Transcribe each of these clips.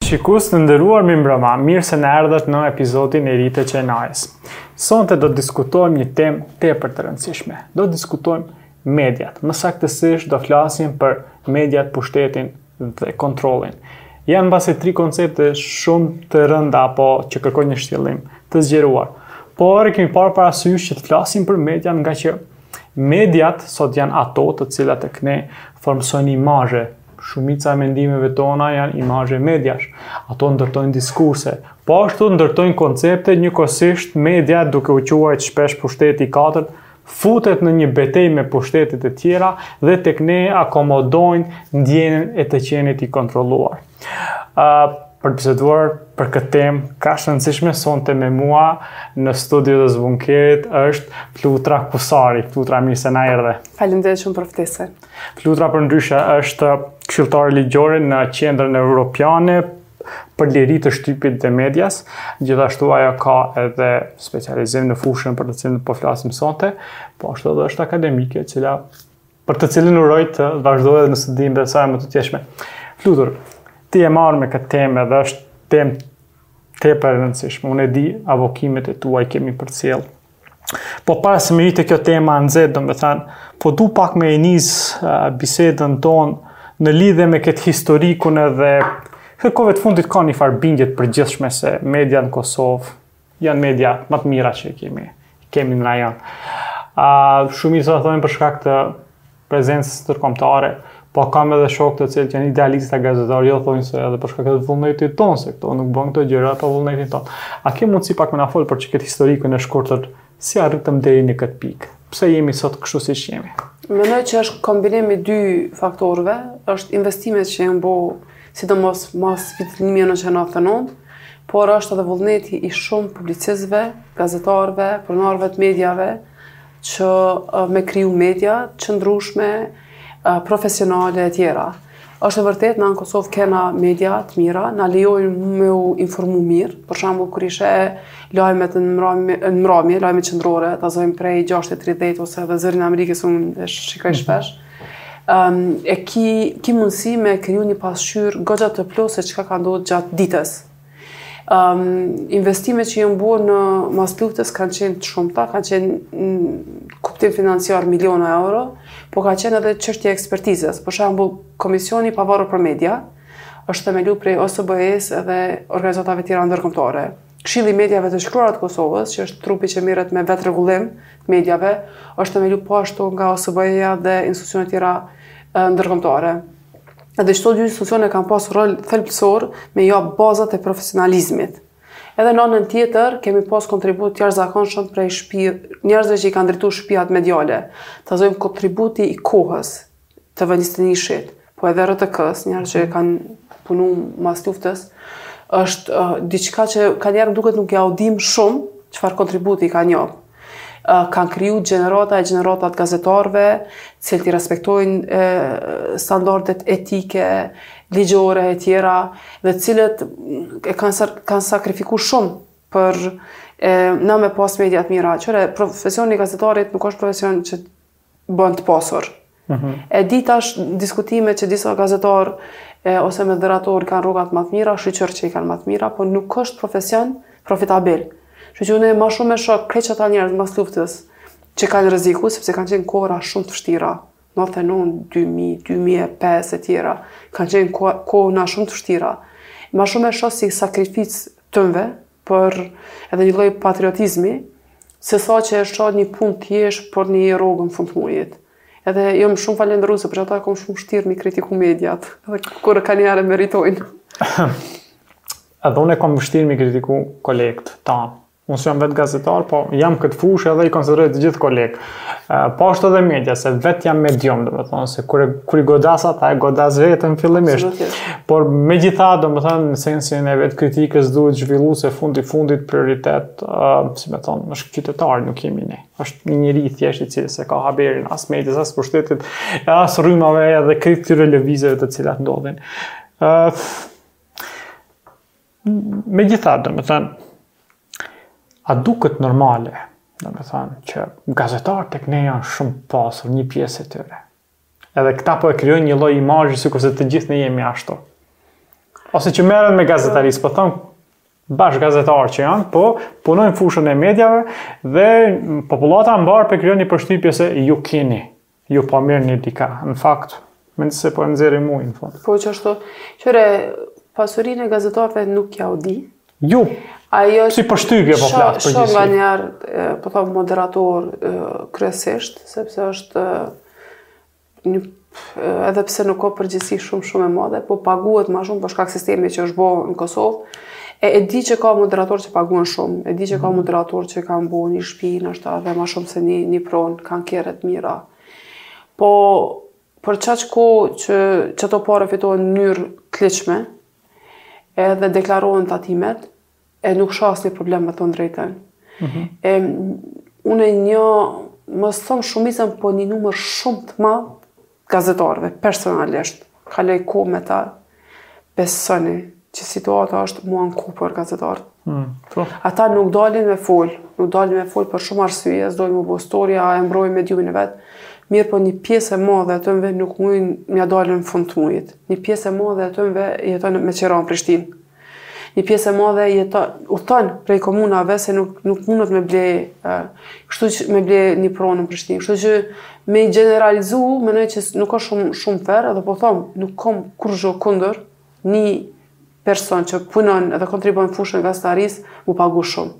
Shikues të nderuar mirëmbrëma, mirë se na erdhët në epizodin e ri të qenajës. Sonte do të diskutojmë një temë tepër të rëndësishme. Do të diskutojmë mediat. Më saktësisht do flasim për mediat, pushtetin dhe kontrolin. Janë mbase tri koncepte shumë të rënda apo që kërkojnë një shtjellim të zgjeruar. Por kemi parë parasysh që të flasim për mediat ngaqë mediat sot janë ato të cilat te ne formësojnë imazhe Shumica e mendimeve tona janë imazhe mediash. Ato ndërtojnë diskurse. Po ashtu ndërtojnë koncepte njëkohësisht media duke u quajt shpesh pushteti i katërt futet në një betejë me pushtetet e tjera dhe tek ne akomodojnë ndjenjën e të qenit i kontrolluar. Ë për të biseduar për këtë temë kaq të rëndësishme sonte me mua në studio të Bunkerit është Flutra Kusari. Flutra, mirë se na erdhe. Faleminderit shumë për ftesën. Flutra përndryshe është këshilltare ligjore në qendrën evropiane për liri të shtypit dhe medias. Gjithashtu ajo ka edhe specializim në fushën për të cilën po flasim sonte, po ashtu edhe është akademike, e cila për të cilën uroj të vazhdojë edhe në studime të saj të mëtejshme. Flutër, ti je marrë me këtë temë dhe është temë tepër e rëndësishme. Unë i di avokimet e tua, i kemi përcjellë Po para se me hi te kjo tema e nxehtë, domethanë, po du pak me e nisë uh, bisedën tonë në lidhe me këtë historikun edhe kohëve të fundit ka një farë bindje të përgjithshme se media në Kosovë janë media ma të mira që i kemi, kemi në rajon. Uh, shumica thonë për shkak të prezencës ndërkombëtare, po kam edhe shokë të cilët janë idealistë gazetarë, jo thonë se edhe për shkak të vullnetit tonë se këto nuk bëhen këto gjëra pa vullnetin tonë. A ke mundësi pak me na fol për qikët historikun e shkurtër, si arritëm deri në këtë pikë? Pse jemi sot kështu siç jemi? Mendoj që është kombinim i dy faktorëve, është investimet që janë bë sidomos mas vitit 1999, por është edhe vullneti i shumë publicistëve, gazetarëve, pronarëve të mediave, që me kriju media të qëndrueshme, profesionale e tjera. Është e vërtetë, na në Kosovë kena media të mira, na lejojnë me u informu mirë, për shembull kur i sheh lajmet në mramje, lajmet qendrore, ta zomë prej 6.30 ose edhe Zërin e Amerikës unë e shikoj mhm. shpesh, um, e ki, ki mundësi me kriju një pasqyrë goxha të plotë se çka ka ndodhë gjatë ditës. Investimet që janë bërë mas luftës kanë qenë të shumta, kanë qenë në kuptim financiar miliona euro, po ka qenë edhe çështje e ekspertizës. Për shembull, Komisioni i Pavarur për Media është themelu prej OSBE-s edhe organizatave tjera ndërkomtare. Këshilli i Mediave të Shkruara të Kosovës, që është trupi që merret me vetërregullim të mediave, është themelu po ashtu nga OSBE-ja dhe institucionet tjera ndërkomtare. Edhe qëto dy institucione kanë pas rol thelbësor me jap bazat e profesionalizmit. Edhe në anën tjetër, kemi pas kontribut të jashtëzakonshëm prej shpi, njerëzve që i kanë drejtu shpijat mediale. Ta zojmë kontributi i Kohës, TV 21-shit, po edhe RTK-së, njerëz që kanë punu mas luftës, është uh, diçka që kanjëherë duket nuk jau dimë shumë çfarë kontributi kanë jap. kanë kriju gjenerata e gjenerata të gazetarëve, të cilët i respektojnë standardet etike, ligjore e tjera, dhe të cilët e kanë, kanë sakrifiku shumë për e, na me pas media të mira. Kqyre, profesioni i gazetarit nuk është profesion që bën të pasur. Mhm. E di tash diskutime që disa gazetar e, ose moderatorë i kanë rrogat më të mira, shyqyr që i kanë më të mira, po nuk është profesion profitabil. Kështu që unë ma shumë e shoh krejt qata njerëz mas luftës që kanë rreziku, sepse kanë qenë kohna shumë të vështira, 99, 2000, 2005 e tjera, kanë qenë kohna shumë të vështira. Ma shumë e shoh si sakrificë tëmve, por edhe një lloj patriotizmi, se sa që e shoh si një punë thjesht për një rrogë në fund të mujit. Edhe jam shumë falënderuese, për qata e kom shumë shtirë mi kritiku mediat, edhe kur kanjëherë e meritojnë. edhe unë e kom shtirë mi kritiku kolegët tanë. Unë s'jam vetë gazetar, po jam në këtë fushë edhe i konsideroj të gjithë kolegë. Po ashtu edhe media, se vetë jam medium, domethënë, se kërë kur i godas ata, e godas veten fillimisht. Por megjithatë, domethënë, në sensin e vetëkritikës duhet zhvillu se fundi i fundit prioritet, uh, si me thonë, është qytetari, nuk jemi ne. është një njeri i thjeshtë i cili s'e ka haberin as medias, as pushtetit, as rrymave dhe këtyre lëvizeve të cilat ndodhin. Uh, Megjithatë, domethënë, a duket normale, domethënë, që gazetarët tek ne janë shumë të pasur një pjesë e tyre. Edhe këta po e krijojnë një lloj imazhi sikurse të gjithë ne jemi ashtu. Ose që merren me gazetari, s'po thom bash gazetarë që janë, po punojnë në fushën e mediave dhe popullata mbarë po krijon një përshtypje se ju keni Ju po merrni diçka, në fakt, mezi se po e nxjerrin mujin në fund. Po qashtu. Kqyre pasurinë e gazetarëve nuk jau di. Ju. Ajo si përshtypje po flas për gjithë. Shumë një po thom moderator kryesisht, sepse është një edhe pse nuk ka përgjegjësi shumë shumë të madhe, po paguhet më shumë për shkak sistemit që është bërë në Kosovë. E e di që ka moderatorë që paguhen shumë, e di që ka mhm. moderatorë që kanë bo një shpi, nashta edhe ma shumë se një, një pronë, kanë kerret e mira. Po, për qaq kohë që qato pare fitohen në mënyrë të ligjshme, edhe deklarohen tatimet, e nuk shoh asnjë problem me thonë të drejtën. Mm -hmm. e, unë e njoh, mos thom shumicën po një numër shumë të madh, gazetarëve personalisht, kaloj kohë me ta, besoni që situata është mu ankue për gazetarët. Hmm, po. Ata nuk dalin me fol, nuk dalin me fol për shumë arsye, s'dojnë m'u bo storje, e mbrojnë mediumin e vet, mirëpo një pjesë e madhe e tyne nuk mujnë m'ia dal në fund të mujit. Një pjesë e madhe e tyne jeton me qira në Prishtinë. Një pjesë e madhe jeton, udhton prej komunave se nuk nuk mundet me ble, kështu që me ble një pronë në Prishtinë. Kështu që me i gjeneralizu, mendoj që nuk osht shumë shumë fer, edhe po them, nuk kam kurgjo kundër një person që punon edhe kontribon në fushën e gazetarisë, m'u pagu shumë.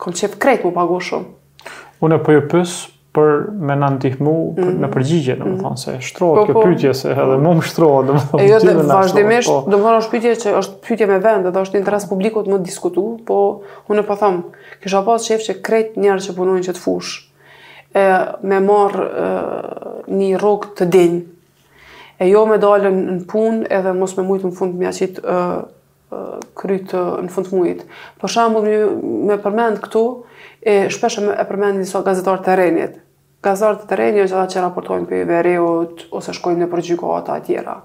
Kom qef krejt m'u pagu shumë. Unë po ju pys, për me na ndihmu për, mm. në përgjigje, domethonë se shtrohet po, kjo, po, pyetje se edhe mu më shtrohet, domethonë. Jo, dhe vazhdimisht, po, domethonë është pyetje që është pyetje me vend, edhe është interes i publikut m'u diskutu, po unë po them, kisha pas qef që krejt njerëzit që punojnë n'qët fushë me marr një rrogë të denjë. E jo me dalë në punë edhe mos me mujtë në fund m'ia qitë kryt në fund të mujit. Për shembull, me përmend këtu, e shpesh e përmend gazetarët e terrenit. Gazetarët e terrenit janë ata që raportojnë prej veriut ose shkojnë nëpër gjykata e tjera.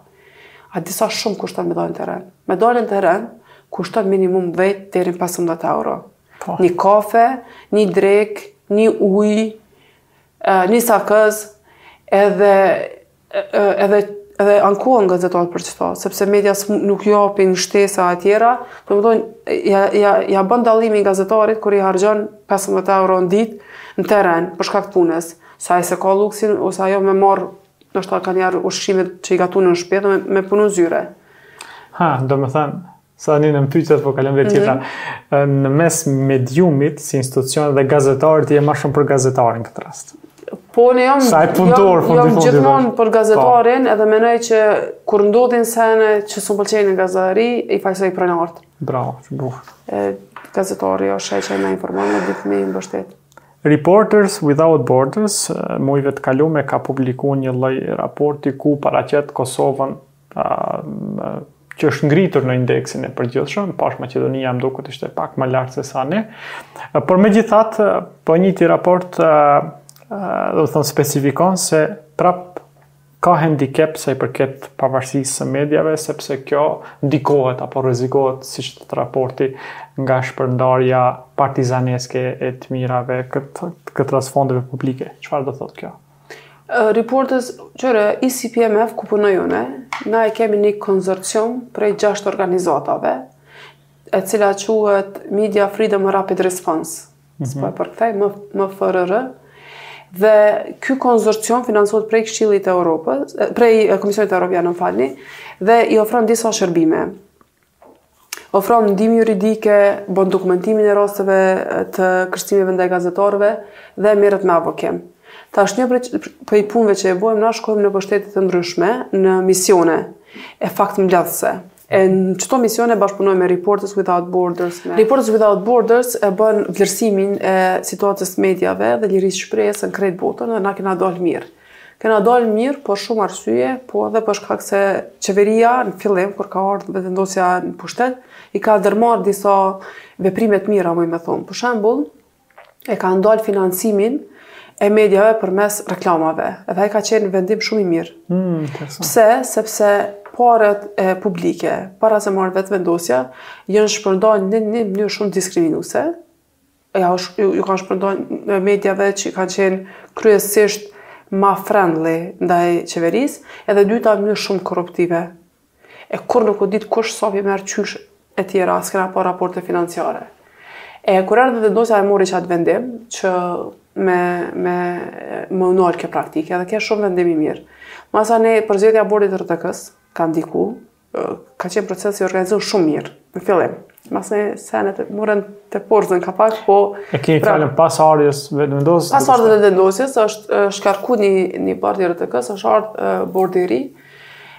A di sa shumë kushton me dalë n'terren. Me dalë n'terren kushton minimum 10 deri në 15 euro. Po. Një kafe, një drekë, një ujë, një sakëz, edhe edhe edhe ankohen gazetarët për qeto, sepse media nuk japin shtesa e tjera, domethonë ia, ia, ia bën dallimin gazetarit kur i harxhon 15 euro në ditë në terren për shkak të punës, sa ai që ka luksin ose ajo me marr ndoshta kavanoz e ushqimet që i gatun në shtëpi dhe me, me punu n'zyre. Ha, domethonë Sa një në pyetjet, po kalojm te, mhm, tjetra. Në mes mediumit, si institucion dhe gazetarit, je ma shumë për gazetarin n'këtë rast. Po, unë jam, si punëtor, jam, jam gjithmonë për gazetarin, po. Po, edhe menoj që kur ndodhin sene që s'um pëlqejnë në gazetari, i fajsoj pronarët. Bravo, qe bukur. Gazetari, osht aj që më informon, e duhet me e mbështet. Reporters Without Borders, mujve të kalume, ka publiku një loj raporti ku paraqet Kosovën që është ngritur në indeksin e përgjithshëm, pashë Maqedonia më duket ishte pak më lart se sa ne. Por megjithatë, po i njëjti raport domethënë specifikon se prap ka handicap sa i përket pavarësisë së mediave sepse kjo ndikohet apo rrezikohet siç thotë raporti nga shpërndarja partizaneske e të mirave në këtë rast fondeve publike. Çfarë do thotë kjo? Reporters, qëre, ECPMF ku punoj une, na e kemi një konzorcium prej gjashtë organizatave, e cila quhet Media Freedom Rapid Response, mm -hmm. s'po e përkthej, më, MFRR, dhe ky konzorcium financohet prej Këshillit të Europës, prej Komisionit Evropian, më falni, dhe i ofron disa shërbime. Ofron ndihmë juridike, bën dokumentimin e rasteve të kërcënimeve ndaj gazetarëve dhe mirret me avokim. Tash një prej punëve që e bëjmë, na shkojmë në shtete të ndryshme, në misione, e faktmbledhëse. E në qëto misione bashkëpunojmë me Reporters Without Borders. Me... Reporters Without Borders e bën vlerësimin e situatës së mediave dhe lirisë së shprehjes në krejt botën dhe na kena dalë mirë. Kena dalë mirë për shumë arsye, po edhe për shkak se qeveria në fillim, kur ka ardhë Vetëvendosja në pushtet, i ka ndërmarrë disa veprime të mira, muj me thonë. Për shembul, e ka ndalë financimin e mediave përmes reklamave. Edhe ai ka qenë vendim shumë i mirë. Mm, Pse? Sepse paret publike, para se me ardhë Vetëvendosja, janë shpërnda në një mënyrë shumë diskriminuese, Ja, ju kanë shpërnda mediave që kanë qenë kryesisht ma friendly ndaj qeverisë, edhe e dyta në mënyrë shumë korruptive. E kurrë nuk u ditë kush sa po merr qysh e tjera, s'kena pa raporte financiare. E kur erdhi Vetëvendosja e mori qatë vendim që me, me, m'u nalë kjo praktikë, edhe ke shumë vendim i mirë. Masanej, përzgjedhja e bordit të RTK-së, ka ndiku, Ka qenë proces i organizuar shumë mirë në fillim. Masanej senet e murën teposhtëzën ka pak, po... E ke pra fjalën pas ardhjes vendosjes? Pas ardhjes vendosjes, është shkarku një, një bord i RTK-së, është ardhë uh, bordi i ri,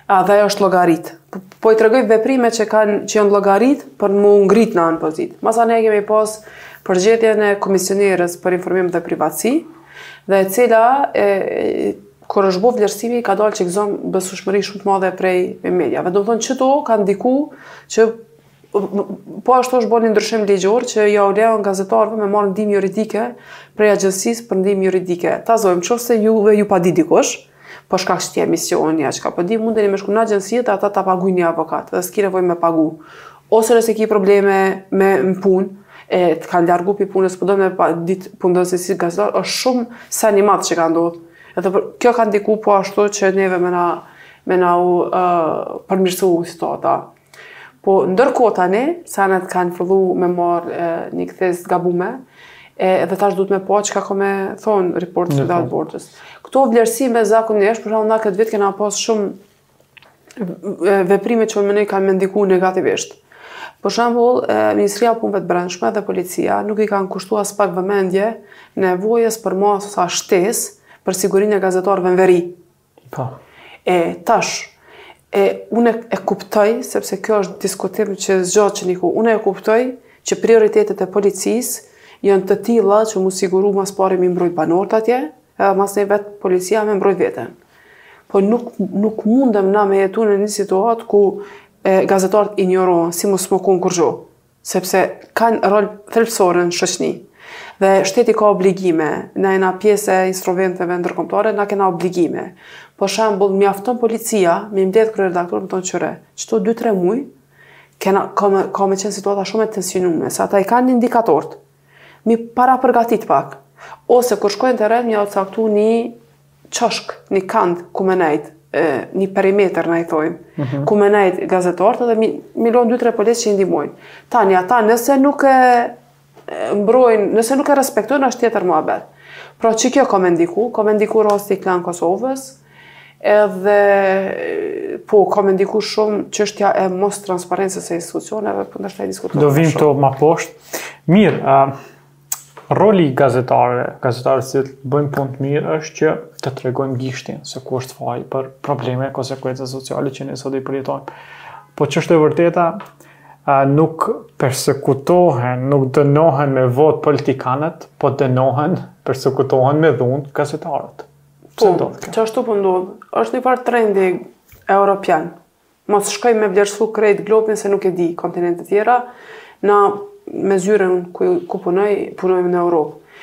a, dhe është llogarit. Po, po i tregoj veprimet që, kanë, që janë llogarit për m'u ngrit n'atë pozitë. Masanej e kemi pas përzgjedhjen e komisioneres për informim dhe privatësi, dhe e cila e, Kur është bo vlerësimi, ka dalë që gëzon besueshmëri shumë të madhe prej mediave. Domethonë qëto kanë ndiku qysh, po ashtu është bo një ndryshim ligjor që jau lejon gazetarëve me marrë ndihmë juridike prej agjencisë për ndihmë juridike. Ta zojmë, n'qoftë se ju ju padit dikush, për shkak të këtij emisioni, a çka po di, mundeni me shku në agjenci dhe ata ta paguajnë një avokat, dhe s'ki nevojë me pagu. Ose nëse ki probleme në punë, e të kanë largu prej punës, po do me padit punëdhënësin si gazetar, është shumë sen i madhë që ka ndodhë. Edhe për, kjo ka ndiku po ashtu që neve me na, me na u uh, përmirësu situata. Po ndërkohë tani, senet kanë fillu me marrë uh, një kthesë të gabume, e, edhe tash duhet me pa çka ka me thonë Reporters Without Borders. Këto vlerësime zakonisht, për shembull na këtë vit kena pas shumë veprime që mendoj kanë me ndiku negativisht. Për shembull, Ministria e Punëve të Brendshme dhe policia nuk i kanë kushtuar as pak vëmendje nevojës për masa shtesë për sigurinë e gazetarëve në veri. Po. E tash e unë e kuptoj sepse kjo është diskutim që zgjat qaniku. Unë e kuptoj që prioritetet e policisë janë të tilla që mu siguru ma s'pari m'i mbrojt banorët atje, edhe masnej vetë policia me mbrojt veten. Po nuk nuk mundem na me jetu në një situatë ku e, gazetarët injorohen, si mos me kon kurrë, sepse kanë rol thelbësor në shoqni. Dhe shteti ka obligime, na jena pjesë e instrumenteve ndërkombëtare, na kena obligime. Për shembull, mjafton policia m'i mbledh kryeredaktorët me thonë kqyre. Qëto 2-3 muaj kena ka me, ka me qenë situata shumë e tensionume, se ata i kanë indikatorët. M'i parapërgatit pak. Ose kur shkojnë n'teren me jau caktu ni qoshk, ni kand ku me nejt, ni perimetër na i thojmë, mhm. ku me nejt gazetarët edhe m'i m'i lon dy tre policë që i ndihmojnë. Tani ata nëse nuk e mbrojnë, nëse nuk e respektojnë është tjetër muhabet. Pra që kjo ka me ndiku, ka me ndiku rasti i Klan Kosovës, Edhe, po, ka me ndiku shumë çështja e mostransparencës së institucioneve, për ndërshëta e diskutuar. Do vim te ajo ma poshtë. Mirë, roli i gazetarëve, gazetarët që bëjmë punë të mirë, është që të tregojmë gishtin se ku është faj për probleme e konsekuenca sociale që ne sot i përjetojmë. Po ç'është e vërteta, nuk persekutohen, nuk dënohen me votë politikanët, po dënohen, persekutohen me dhunë gazetarët. Po, qashtu po po ndodhë, është një farë trendi europian. Mos shkoj me vlerësu krejt globin se nuk e di kontinentet tjera, na me zyrën ku, ku punoj, punojmë në Europë.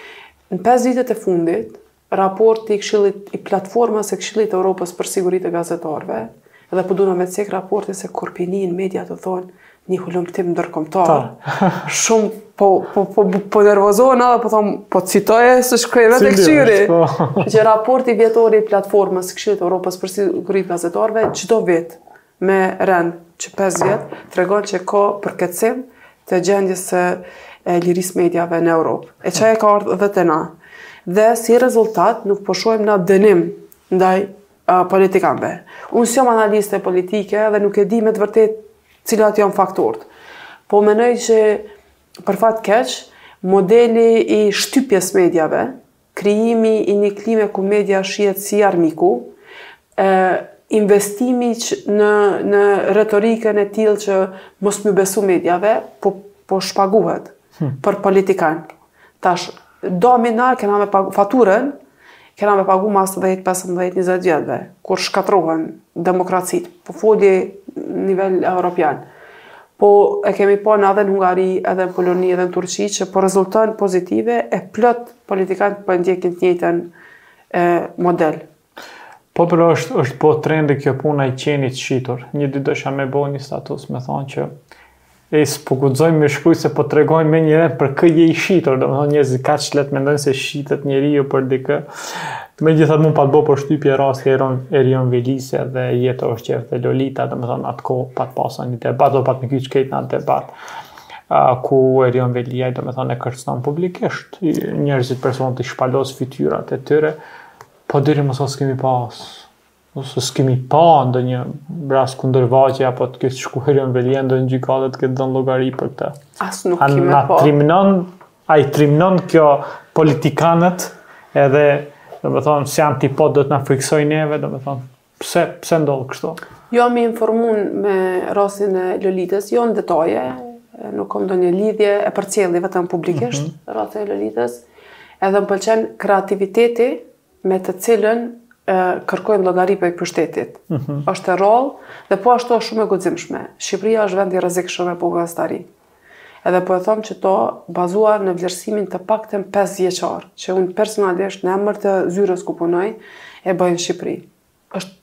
Në 5 vitet e fundit, raporti i këshillit i platformës së këshillit të Europës për siguri të gazetarëve, edhe po dona me cek raportin se kur po nin mediat tu thonë një hulumtim ndërkombëtar. Shumë po po po po nervozohen edhe po thon po citoj se shkruaj vetë këtyri. Po. Që raporti vjetor i platformës së Këshillit të Evropës për siguri të gazetarëve çdo vit me rend që 5 vjet tregon që ka përkeqësim të gjendjes së lirisë mediave në Europë. E qajo ka ardh edhe te na. Dhe si rezultat nuk po shohim na dënim ndaj politikanëve. Unë s'jam analiste politike dhe nuk e di me të vërtetë cilat janë faktorët. Po mendoj që për fat keq, modeli i shtypjes mediave, krijimi i një klime ku media shihet si armiku, e, investimi që në, në retorikën e tillë që mos m'u besu mediave, po, po shpaguhet hm. për politikanë. Tash, domina kena me pagu faturën, kena me pagu mas 10, 15, 20 vjetëve, kur shkatrohen demokracit, po foli n'nivel europian. Po e kemi pa edhe në Hungari, edhe në Poloni, edhe në Turqi, që po rezulton pozitive e plot politikanë po e ndjekin të njëjtën model. Po pra është është bo trendi kjo puna e qenit i shitur. Një ditë deshta me bo një status me thonë që e s'po guxojmë me shkruaj se po tregojmë me njëherë për kë je i shitur, domethënë njerëzit kaq let mendojnë se shitet njeriu për dikë. Megjithatë mua pat bo përshtypje rasti Erion Erion Velisë dhe Jeto Oshqef dhe Lolita, domethënë atë kohë pat pasur një debat, u pat kyç krejt në atë debat ku Erion Veliaj domethënë e kërcënon publikisht njerëzit personat i shpalos fytyrat e tyre Po deri më sot s'kemi pas ose s'kemi pa ndonjë rast kundërvajtje apo të ketë shkuar në velje ndonjë gjykatë të ketë dhënë llogari për këtë. As nuk kemi pa. Na trimnon, ai trimnon kjo politikanët edhe, domethënë, si antipod do të na friksojnë neve, domethënë. Pse, pse ndodhë kështu? Jo, mi informun me rastin e Lolitës, jo në detaje, nuk kom ndonjë lidhje e përcjelli vetëm publikisht, mm -hmm. rastin e Lolitës, edhe më pëlqen kreativiteti me të cilën e, kërkon llogari prej pushtetit. Mm -hmm. është e rrallë, dhe po ashtu është shumë e guximshme. Shqipëria është vend i rrezikshëm me bo gazetari Edhe po e them qëto, bazuar në vlerësimin të paktën pesë vjeçar, që unë personalisht në emër të zyrës ku punoj, e bëj në Shqipëri. Është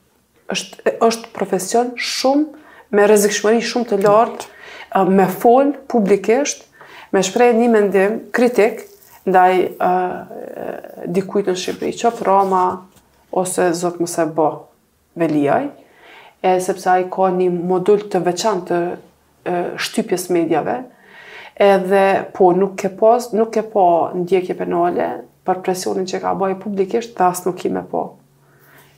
është është profesion shumë me rrezikshmëri shumë të lartë me fol publikisht, me shpreh një mendim kritik ndaj uh, dikujt në Shqipëri, qoftë Rama ose zot më se bë. Veliaj, e sepse ai ka një model të veçantë të shtypjes mediave, edhe po nuk ke pas, nuk ke pa ndjekje penale për presionin që ka bo publikisht dhe as nuk ki me pa.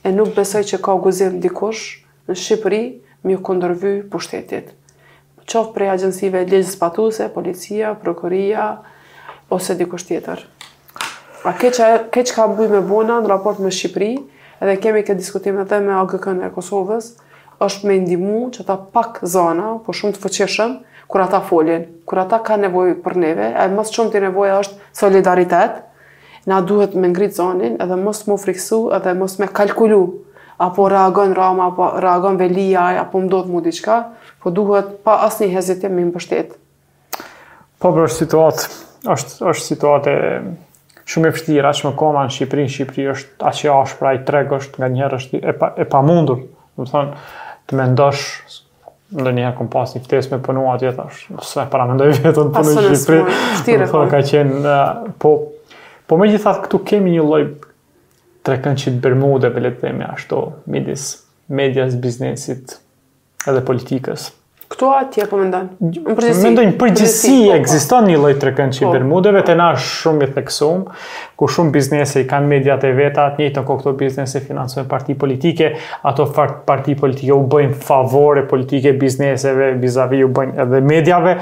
E nuk besoj që ka guxim dikush në Shqipëri m'ju kundërvy pushtetit. qoftë prej agjencive ligjzbatuese, policia, prokuroria ose dikush tjetër. A çka, çka muj me bo na në raport me Shqipëri, edhe kemi këtë diskutim edhe me AGK-në e Kosovës, është me i ndihmu qeta pak zana, po shumë të fuqishëm, kur ata folin, kur ata kanë nevojë për neve, e më së shumti nevoja është solidaritet, Na duhet me ngrit zonin edhe mos mu friksu edhe mos me kalkulu apo reagon Rama, apo reagon Veliaj, apo më ndodh mu diçka, po duhet pa asnjë hezitim me mbështet. Po pra është situatë, është, është situatë shumë e vështirë, aq më koma në Shqipëri, në Shqipëri është aq i ashpër ai treg është nganjëherë është e, pa, e pamundur, domethënë, të mendosh Ndonjëherë kom pas një ftesë me punu atje, tash, s'e paramendoj veten punu në Shqipëri. Vështirë, po. Ka qenë, po, po megjithatë këtu kemi një lloj trekëndshit bermudeve, le të themi ashtu, midis medias, biznesit edhe politikës. Këtu atje po mendon? Në përgjithësi. Mendoj në përgjithësi po, po. ekziston një lloj trekëndshi po. bermudeve te na shumë i theksuar. ku shumë biznese i kanë mediat e veta, në të njëjtën kohë këto biznese financojnë parti politike, ato parti politike u bëjnë favore politike bizneseve, vizavi u bëjnë edhe mediave,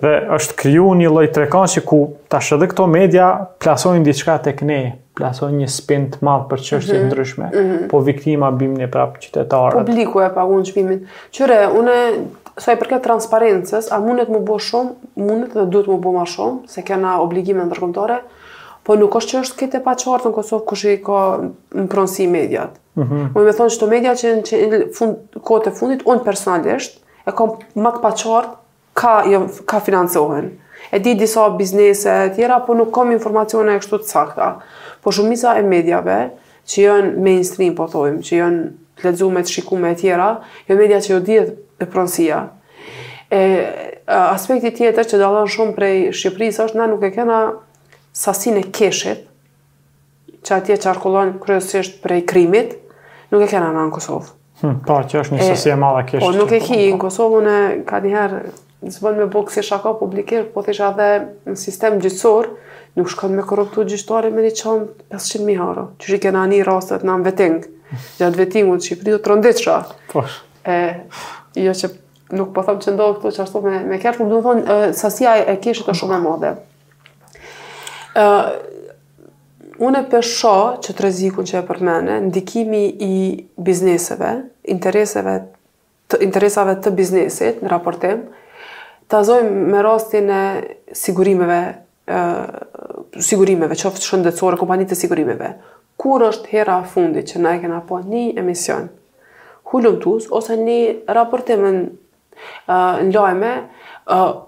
dhe është kriju një lloj trekëndshi ku tash edhe këto media plasojnë diçka tek ne, plasojnë një spin të madhë për çështje të mm -hmm. ndryshme, mm -hmm. po viktima bim ne prapë qytetarët. Publiku e pagun çmimin. Qyre, unë, sa i përket transparencës, a mundet m'u bo shumë, mundet dhe duhet m'u bo ma shumë, se kena obligime ndërkombëtare, po nuk është që është krejt e paqartë në Kosovë kush i ka në pronësi mediat. Mm -hmm. Do me thonë çdo media që në që fund, kohët e fundit, unë personalisht, e kam ma të paqartë Ka, jo, kah financohen. E di disa biznese e tjera, po nuk kam informacione e kështu të sakta. Po shumica e mediave, që janë mainstream, po thojmë, që janë të lexume, të shikume e tjera, jon media që ju dihet pronësia. E, aspekti tjetër që dalon shumë prej Shqipërisë është na nuk e kena sasinë e keshit, që atje qarkullon kryesisht prej krimit, nuk e kena në në Kosovë. Hmm, po, që është një sasi e madhe keshi. Po, nuk e ki, në Kosovë unë nganjëherë, nëse bon me bo si shaka publike, po thishë edhe në sistem gjyqësor, nuk shkon me korruptu gjyqtarë me një çantë 500.000 euro, qysh i kena ni rastet në në veting, gjatë vetingut në Shqipëri, të rëndit shra. Po, e, jo që nuk po them që ndodh këtu që ashtu me, me kërë, po do me thonë, sasia e keshit është shumë e madhe. Unë e, pe shoh qet rrezikun që e përmene, ndikimi i bizneseve, intereseve të interesave të biznesit në raportim, ta zojm me rastin e sigurimeve sigurimeve, qoftë shëndetsore, kompanitë e sigurimeve. Kur është hera e fundit që na e kena pa ni emision hulumtus ose ni raportim Në lajme,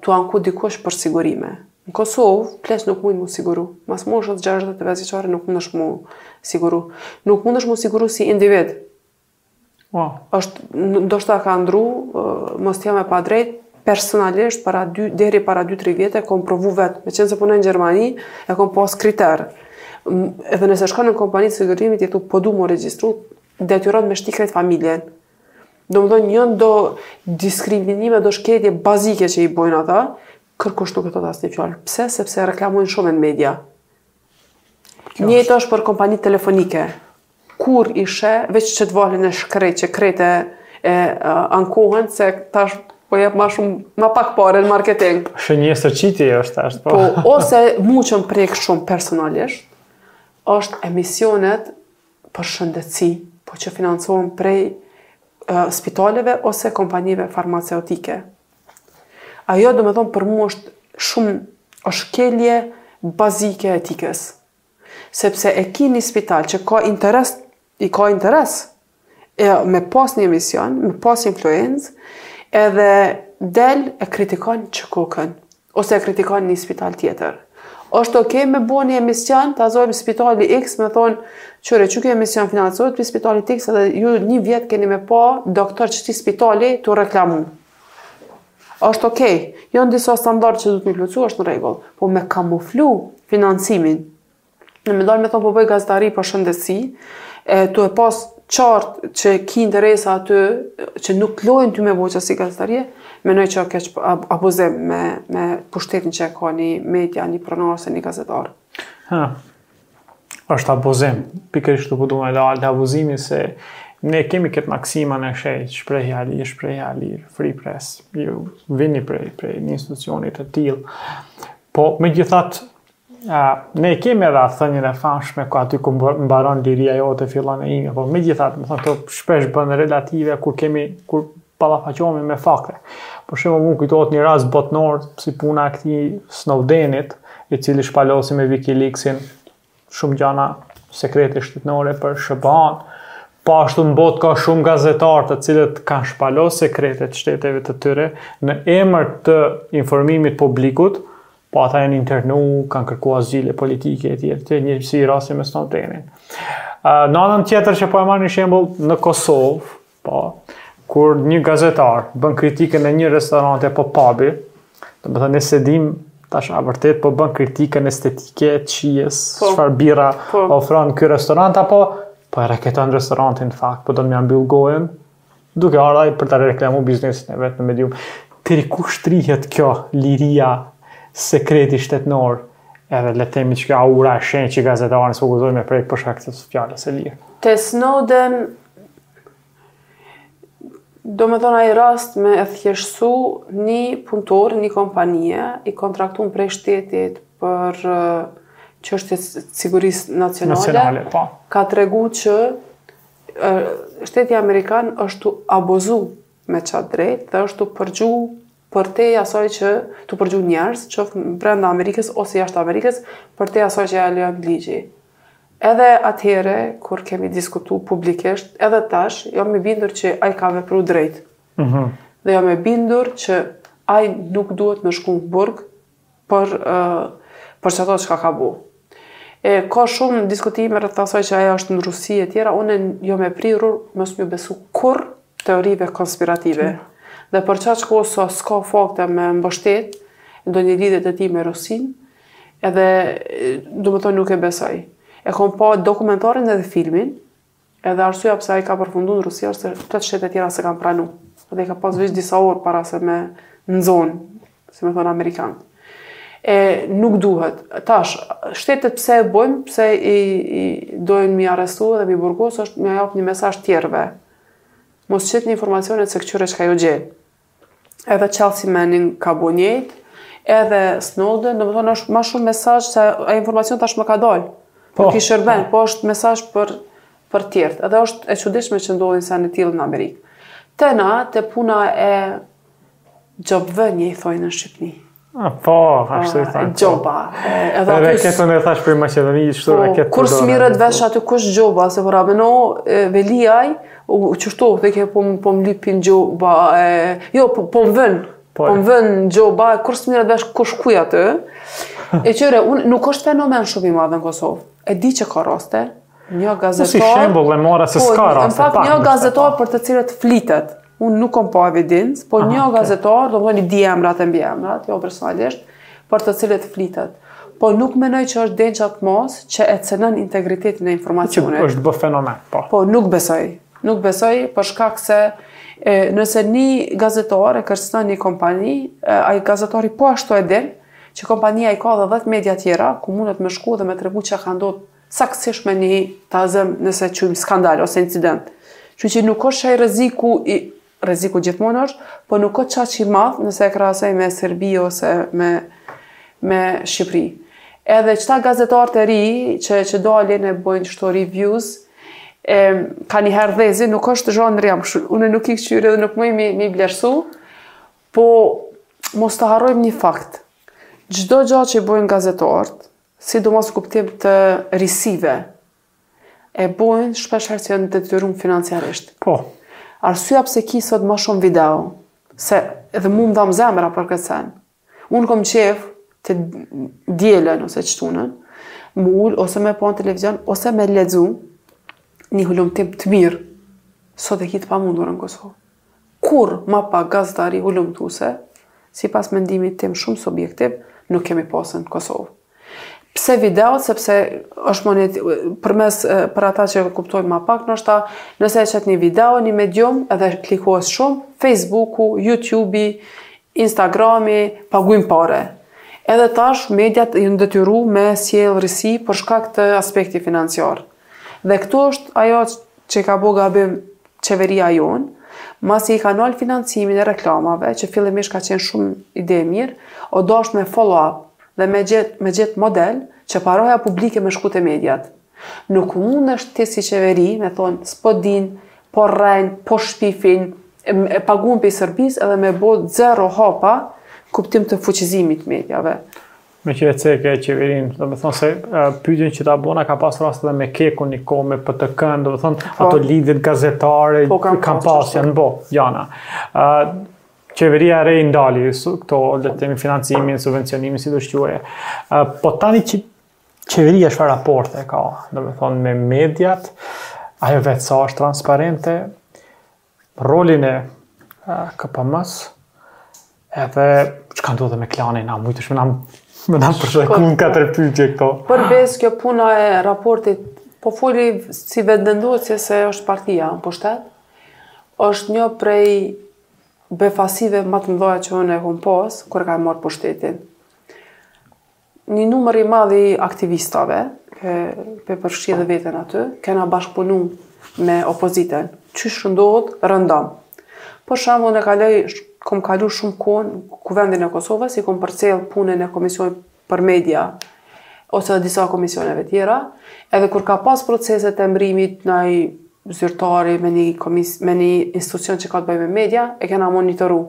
tu anku dikush për sigurime. Në Kosovë, pleq nuk mund mu siguru. Mas moshës 65 vjeçare nuk mundesh mu siguru. Nuk mundesh mu siguru si individ. Po. është, ndoshta ka ndru, mos t'jam e padrejtë, personalisht, para dy, deri para 2-3 vjete, e kom provu vetë. Meqenëse punoj në Gjermani, e kom pas kriter. Edhe nëse shkon në kompani të sigurimit, i thu, po du mu regjistru, detyron me shti krejt familjen. Domethonë jon do diskriminime do shkelje bazike që i bojnë ata, kërkush nuk e thotë asnjë fjalë. Pse? Sepse reklamojnë shumë në media. Njëjtë është për kompanitë telefonike. Kur i sheh, veç që te Vala e shkretë, që krejt e, e ankohen, se tash po jep ma shumë, ma pak pare në marketing. Shumë i çuditshëm është tash, po. Po, ose mu që më prek shumë personalisht, është emisionet për shëndetësi, po që financohen prej spitaleve ose kompanive farmaceutike. Ajo domethonë për mu është shumë shkelje bazike e etikës. Sepse e ki një spital që ka interes, i ka interes, e me pas një emision, me pas influencë, edhe del e kritikon që kokën. Ose e kritikon një spital tjetër. Është ok me bo një emision, ta zojmë spitali X me thonë, kqyre qiky emision financohet prej spitalit X edhe ju një vjet keni me pa doktorët e qitij spitali tu u reklamu. Është ok, jon disa standarde që duhet me i plotësu, është në rregull, po me kamuflu financimin, E me dalë me thonë po boj gazetari për shëndetësi, e, tu e pas qartë që ki interesa aty, që nuk të lejnë ty me bo qësi gazetarie, mendoj që është keq abuzim me, me pushtetin që e ka një media, një pronar ose një gazetar. Ha, është abuzim, pikërisht po du me dalë te abuzimi se ne kemi këtë maksimën e shenjtë, shprehja e lirë, shprehja e lirë, free press, ju vini prej, prej një institucioni të tillë. Po, megjithatë, A, ne e kemi edhe atë thënien e famshme aty ku mbaron liria jote fillon e ime, po megjithatë, domethënë, këto shpesh bëhen relative kur kemi, kur ballafaqohemi me fakte. Për shembull më kujtohet një rast botnor si puna e këtij Snowdenit, i cili shpalosi me Wikileaksin shumë gjana sekrete shtetnore për SHBA-në. Po ashtu në botë ka shumë gazetarë të cilët kanë shpalos sekrete të shteteve të tyre në emër të informimit të publikut, Po ata janë internu, kanë kërku azile politike e tjera, të njëjtë si rasti me Snowdenin. Në anën tjetër qe po e marr një shembull në Kosovë, po, kur një gazetar bën kritikën e një restoranti apo pabi, domethënë s'e di tash a vërtet po bën kritikën estetike të shijes, po, çfarë birra po, ofron ky restorant apo po e reketon restorantin fakt, po do me e mbyll gojën, Duke ardhur ai për ta reklamuar biznesin e vet në medium. Deri ku shtrihet kjo liria sekreti shtetnor edhe le të themi që kjo aura e shenjtë që gazetarin s'guxon me e prek për shkak të fjalës së lirë. Te Snowden domethonë ai rast me e thjeshtu një punëtor, një kompanije, i kontraktun prej shtetit për çështje të sigurisë nacionale, nacionale po. ka tregu që shteti amerikan është tu abuzu me qat të drejtë dhe është tu përgju përtej asaj që tu përgju njerëz, qoftë brenda Amerikës ose jashtë Amerikës, përtej asaj që ja lejon ligji. Edhe atëhere, kur kemi diskutu publikisht, edhe tash, jam e bindur që ai ka vepru drejt. Mhm. Dhe jam e bindur që ai nuk duhet me shku në burg për për qato çka ka bo. E ka shumë diskutime rreth asaj që ai është në Rusi e tjera, unë jam e prirur mos me u besu kurr teorive konspirative. Dhe për qaq kohë sa s'ka fakte me mbështet ndonjë lidhje të tij me Rusinë, edhe domethonë nuk e besoj. E kam pa dokumentarin edhe filmin, Edhe arsyeja pse ai ka përfundu në Rusi është se plot shtete tjera s'e kanë pranu. Edhe i ka pas veç disa orë para se me e nxonë, si me thonë, amerikanët. E nuk duhet. Tash, shtetet pse e bojnë, pse i, i dojnë m'i arrestu dhe m'i burgos, është me ja japë një mesazh tjerve. Mos qitni informacione se këqyre çka ju gjen. edhe Chelsea Manning ka bo njejt, edhe Snowden, domethonë është ma shumë mesazh se e informacion tashmë ka dalë. Po, nuk i shërben, po, po është mesazh për, për tjertë. Edhe është e çuditshme që ndodhin sene të tilla në Amerikë. Te na, te puna e gjobave që i thojnë në Shqipni. Po, ashtu i thonë. Gjoba. Edhe reketin e thashë për Macedoni, që të reket Kur s'mirret vesh aty kush gjoba, se për ama, jo, Veliaj, qështu, thojke po më po lipin gjoba, jo, po, po më vënë, po, po më vënë gjoba, kur s'mirret vesh kush kujt aty, e kqyre, unë nuk është fenomen shumë i madh në Kosovë, e di që ka raste, Një gazetar... Si shembol e mora se po, s'ka raste, pak në Një gazetar për të cilin flitet, unë nuk kom pa evidencë, po një gazetar, domethonë di emrat e mbiemrat, jo personalisht, për të cilët flitet. Po nuk menoj që është deri n'qat masë që e cenon integritetin e informacionit. Që është bë fenomen, po. Po nuk besoj. Nuk besoj për shkak se e, nëse një gazetar e kërcnon një kompani, e, ai gazetari po ashtu e din, që kompania i ka edhe 10 media tjera, ku mundet me shku dhe me tregu çka ka ndodhë saktësisht me një ta zëm nëse e qujmë skandal ose incident. Që që nuk është qaq rreziku, i, rreziku gjithmonë është, po nuk është qaq i madh nëse e krahasoj me Serbi ose me, me Shqipëri. Edhe qëta gazetarët e rinj që, që dalin e bojnë qështu reviews, e, kanjëherë video, nuk është zhanër jem, unë nuk i këqyri dhe nuk muj m'i, m'i vlersu, po mos ta harrojmë një fakt. Çdo gja që e bojnë gazetarët, sidomos në kuptim të risive, e bojnë shpesh herë që janë detyruar financiarisht. Po. Arsyeja pse ki sot më shumë video, se edhe mua m'dham zemra për këtë sen. Unë kom qef të dielën ose çtunën, me ul ose me pa në televizion ose me lexu një hulumtim të mirë. Sot e ki të pamundur në Kosovë. Kurrë ma pak gazetari hulumtuese, sipas mendimit tim shumë subjektiv, nuk kemi pasë në Kosovë. Pse videot, sepse është më një përmes për ata që e kuptojnë ma pak, ndoshta nëse e çet një video, një medium edhe klikohet shumë, Facebooku, YouTube-i, Instagrami paguajnë pare. Edhe tash mediat janë detyru me sjell risi për shkak të aspektit financiar. Dhe këtu është ajo që ka bo gabim qeveria jonë, masi i ka nalë financimin e reklamave, që fillimisht ka qenë shumë ide e mirë, o dashtë me follow up dhe me gjetë me gjetë model që paraja publike me shku te mediat. Nuk mundesh ti si qeveri me thanë s'po dinë, po rrejnë, po shpifin, e paguhen pej Serbisë edhe me bo zero hapa kuptim të fuqizimit të mediave. Meqë e ceke qeverinë, do me thonë se pyetjen që ta bona ka pas rast edhe me keku një ko, me për të kënë, do me thonë po. ato lidhjet gazetare, po, kam, kam pas, janë bo, jana. qeveria e re i ndali, su, këto, le të themi financimin, subvencionimin, sido që quhet. po tani qeveria çfarë raporte ka, do me thonë me mediat, ajo vetë sa është transparente, rolin e KPM-së edhe çka ndodhi me klanin, a mujsh me na me na përshkru në katër pyetje këto. Për besë kjo puna e raportit, po foli si Vetëvendosje se është partia në pushtet, është një prej befasive ma të mëdha që unë e kom pas, kur ka marrë pushtetin. Një numër i madh i aktivistave, e, pe përfshi edhe veten aty, kena bashkëpunu me opozitën. Qysh ndodh? Rëndom. Për shembull, unë kaloj, kom kalu shumë kohë në Kuvendin e Kosovës, e kom përcjell punën e Komisionit për Media, ose edhe disa komisioneve tjera, edhe kur ka pas procese të emërimit naj zyrtari me një komis, me një institucion që ka të bëjë me media, e kena monitoru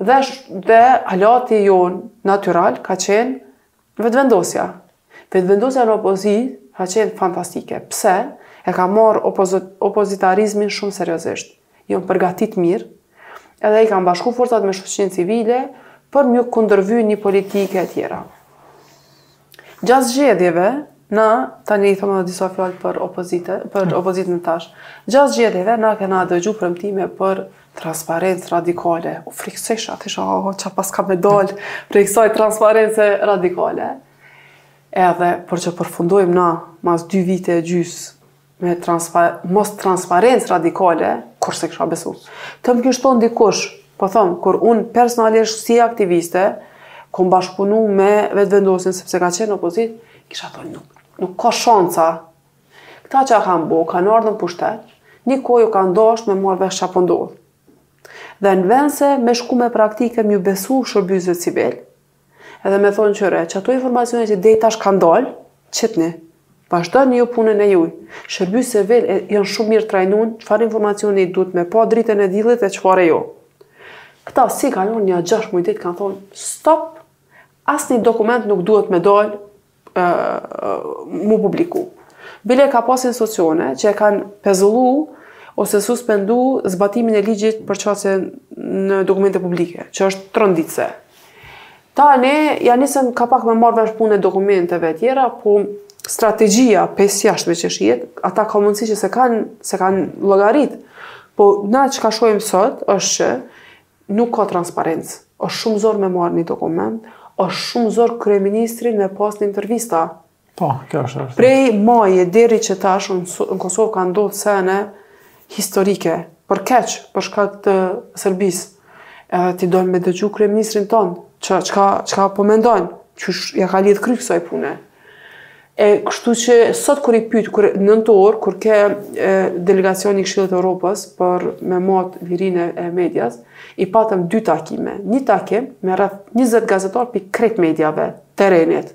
Dhe, dhe aleati jonë natyral ka qenë vetëvendosja. Vetëvendosja në opozitë ka qenë fantastike. Pse? E ka marrë opozit, opozitarizmin shumë seriozisht. Jonë përgatit mirë, edhe i kanë bashku forcat me shoqninë civile, për me ju kundërvy një politike e tjera. Gjatë zgjedhjeve, na, t'i thom disa fjalë për opozi, për hmm. opozitën tash. Gjatë zgjedhjeve na kena dëgju premtime për transparencë radikale. U friksojsha, thojsha, oh, oh, ça bash ka me dal prej kësaj transparence radikale. Edhe, për çka përfundojmë na, mas dy vite e gjys, me mos transparencë radikale, kurrë s'e kisha besu. Të më kish thon dikush, po thom, kur unë personalisht si aktiviste, kom bashkëpunu me Vetëvendosjen, sepse ka qenë opozitë, kisha thonë nuk, nuk ka shansa. Këta çka kanë bo, kanë ardhë n' pushtet, një kohë ju ka dasht me marrë vesh çka po ndodh. Po dhe në vend se me shku me praktikë me ju besu shërbyesve civilë, Edhe me thonë kqyre, qato informacione që dej tash kanë dalë, qitni, vazhdoni ju punën e juj. Shërbyesit civilë janë shumë mirë të trajnun, çfarë informacioni duhet me pa dritën e dillit e çfarë jo. Këta si kalon nja gjashtë muj i kanë thonë, stop, asnjë dokument nuk duhet me dalë, m'u publiku. Bile ka pas institucione që e kanë pezullu ose suspendu zbatimin e ligjit për qasje në dokumente publike, që është tronditëse. Tani, ja nisëm ka pak me marrë vesh punën e dokumenteve e tjera, po strategia prej së jashtme që shihet, ata ka mundësi që s'e kanë s'e kanë llogarit. Po na çka shohim sot, është që Nuk ka transparencë. Është shumë zor me marrë një dokument, është shumë zor kryeministrin me pas një intervistë. Po, kjo është vërtet. Prej majit deri qetash në Kosovë ka ndodh sene historike, për keq, për shkak të Serbisë. Edhe ti don me dëgju kryeministrin tonë, çka çka po mendon, qysh ja ka lidh kryt kësaj pune. E kështu që sot kur i pyet kur, në nëntor kur ke delegacioni i Këshillit të Evropës për me mat lirinë e medias, i patëm dy takime. Një takim me rreth 20 gazetarë prej krejt mediave terrenit.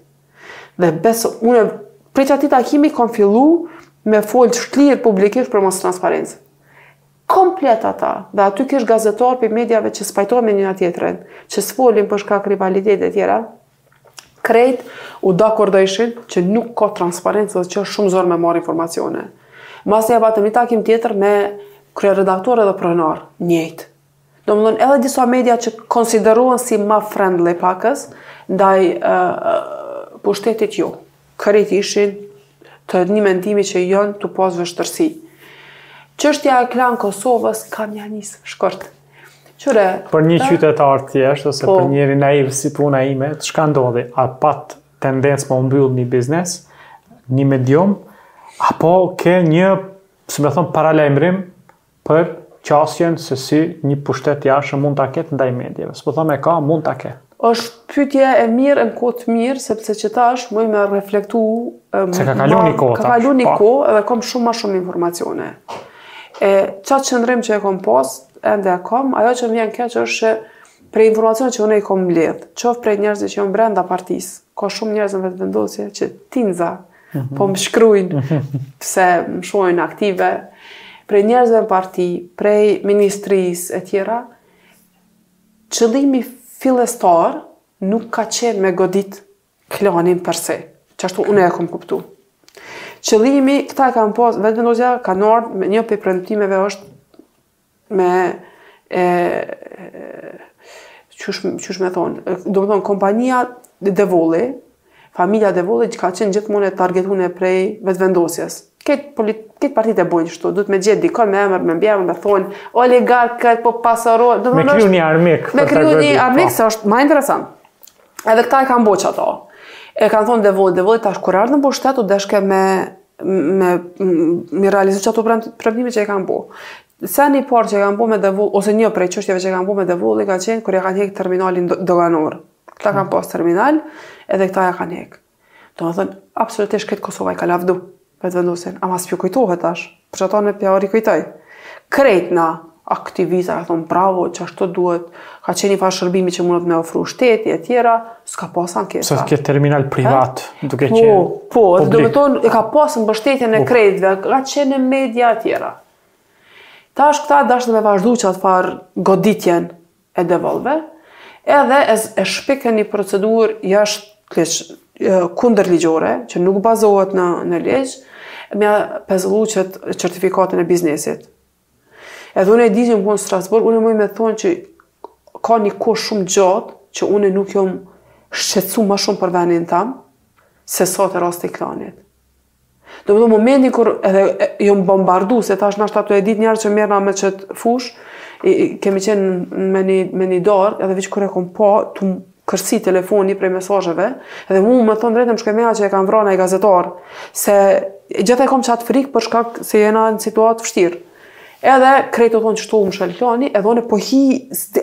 Dhe besoj, unë prej qatij takimi kam fillu me folë shlirë publikisht për mos transparencë. Komplet ata, dhe aty kish gazetarë prej mediave që s'pajtohen me njëna-tjetrën, që s'folin për shkak rivaliteti e tjera, Krejt u dakordojshin që nuk ka transparencë dhe që është shumë zor me marrë informacione. Masnej patëm një takim tjetër me kryeredaktorë edhe pronarë, njëjtë. Domethënë edhe disa media që konsiderohen si ma friendly pakëz, ndaj pushtetit jo. Krejt ishin të një mendimi që janë tu pas vështirsi. Çështja e Klan Kosovës ka me ja nis shkurt. Kqyre, për një qytetar të thjeshtë ose po, për njeri naiv si puna ime, çka ndodhi? A pat tendencë me mbyll një biznes, një medium, apo ke një, si me thon, paralajmërim për qasjen se si një pushtet i ardhshëm mund ta ketë ndaj medieve. S'po them e ka, mund ta ketë. Është pyetje e mirë në kohë të mirë, sepse qetash muj me reflektu se ka kalu një kohë. Ka kalu një po. kohë edhe kom shumë ma shumë informacione. E qatë qëndrim që e kom pas, ende e kom, ajo që më vjen keq është që prej informacionit që unë i kom mbledh, qoftë prej njerëzve që janë brenda partisë, ka shumë njerëz në Vetëvendosje që tinza po më shkrujnë, pse më shojnë aktive, prej njerëzve në parti, prej ministrisë e tjera, qëllimi fillestar nuk ka qenë me godit Klanin per se, qashtu unë e kom kuptu. Qëllimi, këta e kanë pas, Vetëvendosja ka ardhë me një prej premtimeve është me e, qysh, qysh me thonë, domethonë, kompania Devolli, familja Devolli që ka qenë gjithmonë e targetune prej Vetëvendosjes. Krejt polit, krejt partitë e bojnë qështu, duhet me gjetë dikon me emër, me mbiemër, me thonë, oligarkët, po pasuro... Me kryu një armik. Me kryu një armik, po. se është ma interesant. Edhe këta e kanë bo qato. E kanë thonë Devolli, Devolli tash kur ardhë në pushtet, u deshke me me i realizu qato premtime që e kanë bo. Seni i parë që e kanë bo me Devoll, ose një prej çështjeve që e kanë bo me Devolli ka qenë kur ia kanë hek terminalin doganor. Këta kanë pas terminal, edhe këta ia kanë hek. Domethënë, absolutisht krejt Kosova e ka lavdu Vetëvendosjen, ama s'po ju kujtohet tash, për qata unë po jau rikujtoj. Krejt na aktivistat kem thonë bravo, qashtu duhet, ka qenë ni far shërbimi që mundet me ofru shteti e tjera, s'ka pas ankesa. Se s'ke terminal privat, ha? duke po, qenë Po, po, domethonë, e ka pas mbështetjen e, po, krejtve, ka qenë në media e tjera. Tash këta dashtë me vazhdu qatë farë goditjen, e Devollëve, edhe e shpikën një procedurë jashtë ligj, kundër ligjore, që nuk bazohet në, në ligj, me pezullu qet certifikatën e biznesit. Edhe unë e di që jom konë n'Strasburg, unë muj me thonë që ka një kohë shumë gjatë, që unë nuk jom shqetsu ma shumë për venin tem, sesa te rasti i Klanit. Domethonë momentin kur edhe jom bombardu, se tash nashta tu e ditë njerëz që merrna me qetë fushë, i, kemi qenë me një, me një dorë, edhe veç kur e kom pa tu më kërsitë telefoni prej mesazheve, edhe mu me thonë drejt m'shkoi menja që e kanë vra naj gazetar, se gjithë e kom qatë frikë për shkak se jena në situatë të vështirë. Edhe krejt tu thonë qështu u mshel Klani, edhe unë po hi,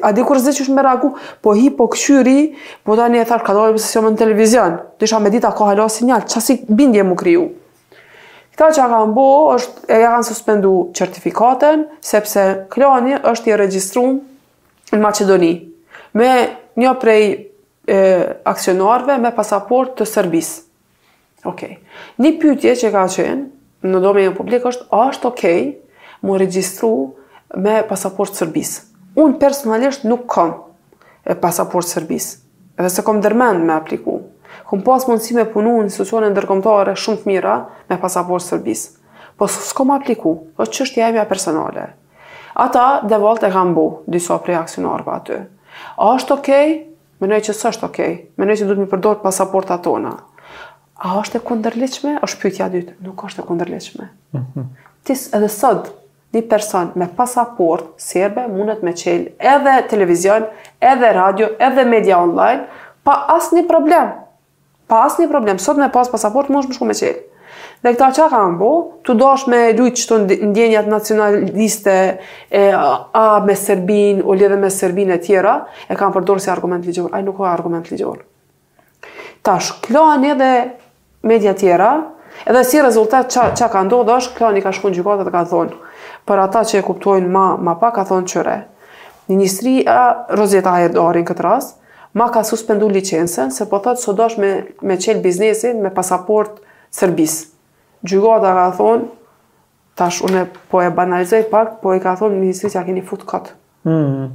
a di kur s'di qysh me reagu, po hi po këqyri, po tani e thashë ka dojë pse s'jom në televizion, desha me ditë a ka hala sinjal, qasi bindje m'u kriju. Këta çka kanë bo, është, e ja kanë suspendu certifikaten, sepse Klani është i regjistrum në Maqedoni, me një prej e, aksionarve me pasaportë të Serbisë. Ok. Një pytje që ka qenë, në domenin publik është, a është ok m'u regjistru me pasaportë t'Serbisë? Unë personalisht nuk kom pasaportë t'Serbisë, edhe s'e kom ndërmend me apliku. Kom pas mundësi me punu në institucione ndërkombtare shumë të mira me pasaportë t'Serbisë. Po s'kom apliku, është çështja e jeme personale. Ata dhe valt e kan bo, disa prej aksionarve aty. A është ok Mendoj që s'është ok. Mendoj që duhet me i përdor pasaportat tona. A është e kundërligjshme? Është pyetja e dytë. Nuk është e kundërligjshme. Mm -hmm. Ti edhe sot një person me pasaportë serbe mundet me çel edhe televizion, edhe radio, edhe media online pa asnjë problem. Pa asnjë problem, sot me pas pasaportë mundesh me shku me çel. Dhe këta çka kanë bo, tu dasht me lujt qëto ndjenjat nacionaliste e a me Serbinë, o lidhje me Serbinë e tjera, e kanë përdorë si argument ligjor. Ai nuk ka argument ligjor. Tash, Klani dhe mediat tjera, edhe si rezultat çka, çka ka ndodhë është, Klani ka shku në gjykatë dhe ka thonë, për ata që e kuptojnë ma, ma pak, ka thonë qyre. Ministria, Rozeta Hajdari n'këtë rast, Ma ka suspendu licencën se po thotë s'o dasht me me çel biznesin me pasaportë t'Serbisë. Gjykata ka thonë tash unë po e banalizoj pak, po i ka thonë ministrisë ja keni fut kot. Mm.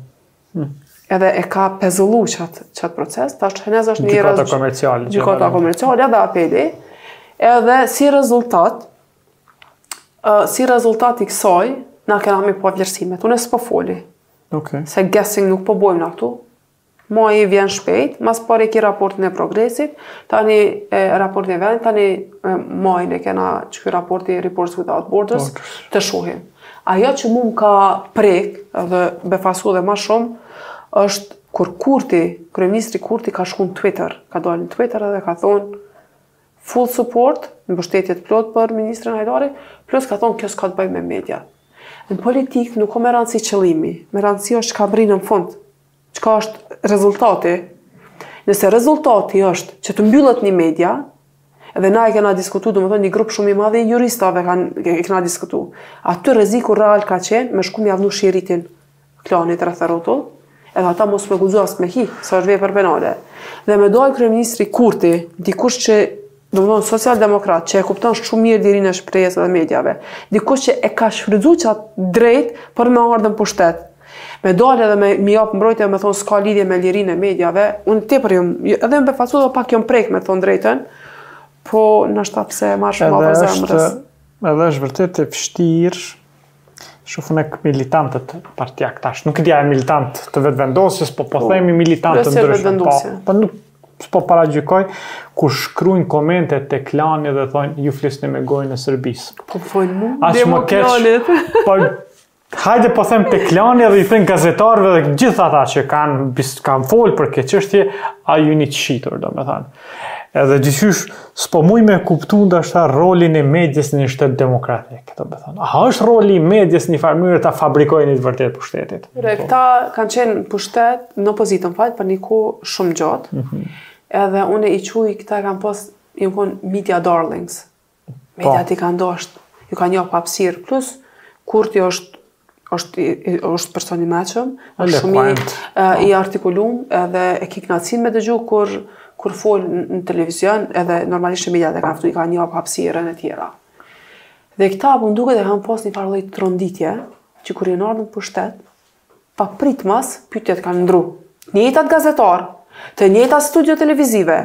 Mm. Edhe e ka pezullu qat qat proces, tash Henez është një gjykata komerciale, gjykata komerciale dhe apeli. Edhe si rezultat, uh, si rezultat i kësaj, na kena me i pa vlerësimet. Unë s'po foli. Okay. Se guessing nuk po bojmë në këtu. Maji vjen shpejt, mas pari e ki raportin e progresit, tani e, raportin e vendit, tani e, n'maj e kena qeky raporti Reporters Without Borders, Borders. të shohim. Ajo që mu më ka prek edhe befasu edhe ma shumë, është kur Kurti, Kryeministri Kurti ka shku në Twitter, ka dalë në Twitter edhe ka thonë, Full support, mbështetje të plotë për ministren Hajdari, plus ka thonë kjo s'ka të bëjë me media. Në politikë nuk o me rëndësi qëllimi, me rëndësi është çka mrrin në fund, çka është rezultati. Nëse rezultati është që të mbyllet një media, dhe na e kena diskutu, do më thonë një grup shumë i madhe i juristave e kena diskutu. Aty rreziku real ka qenë me shku m'ia vnu shiritin, Klanit rreth e rrotull, edhe ata mos me guxu as me hi, se është vepër penale. Dhe me dalë kryeministri Kurti, dikush që domethënë social-demokrat, që e kupton shumë mirë lirinë e shprehjes dhe mediave, dikush që e ka shfrytzu qat të drejtë për me ardh në pushtet, me dalë edhe me i jap mbrojtje me thonë s'ka lidhje me lirinë e mediave, unë tepër jom, edhe jom befasu dhe pak jom prek me thonë t'drejtën, po ndoshta pse e marr shumë afër zemrës. Edhe është vërtet e vështirë, Shoh edhe këta militantët partiak tash. Nuk i dja e militant të vetë vendosjes, po, po, po themi militantë të ndryshëm. Po, po nuk po paragjykoj, kur shkrujnë komente te Klani dhe thonë, ju flisni me gojën e Serbisë. Po thojnë mu, domethënë Klanit. Po, hajde po them te Klani dhe u thonë gazetarëve dhe gjithë ata që kanë, kanë fol për këtë çështje, a ju jeni të shitur, domethanë. Edhe diqysh, s'po muj me kuptu ndoshta rolin e medies në një shtet demokratik. A është roli i medies një farë mënyrë ta fabrikojnë një të vërtetë pushtetit? E, këta kanë qenë pushtet, në opozitë, më fal, për një kohë shumë gjatë. Mhm. Edhe unë i quj këta kanë pas, janë konë media darlings. Mediat i kanë dashtë, u kanë jap hapësirë, plus Kurti është është është person i mençëm, është shumë i, po, artikulum edhe e ke knaqsinë me dëgju kur kur fol në televizion edhe normalisht që mediat e kanë ftu, i kanë jap hapësirën e tjera. Dhe këta po m'duket e kanë pas një farë lloj tronditje që kur janë ardhur në pushtet, Papritmas, pyetjet kanë ndru. Të njëjtit gazetarë, të njëjtat studio televizive,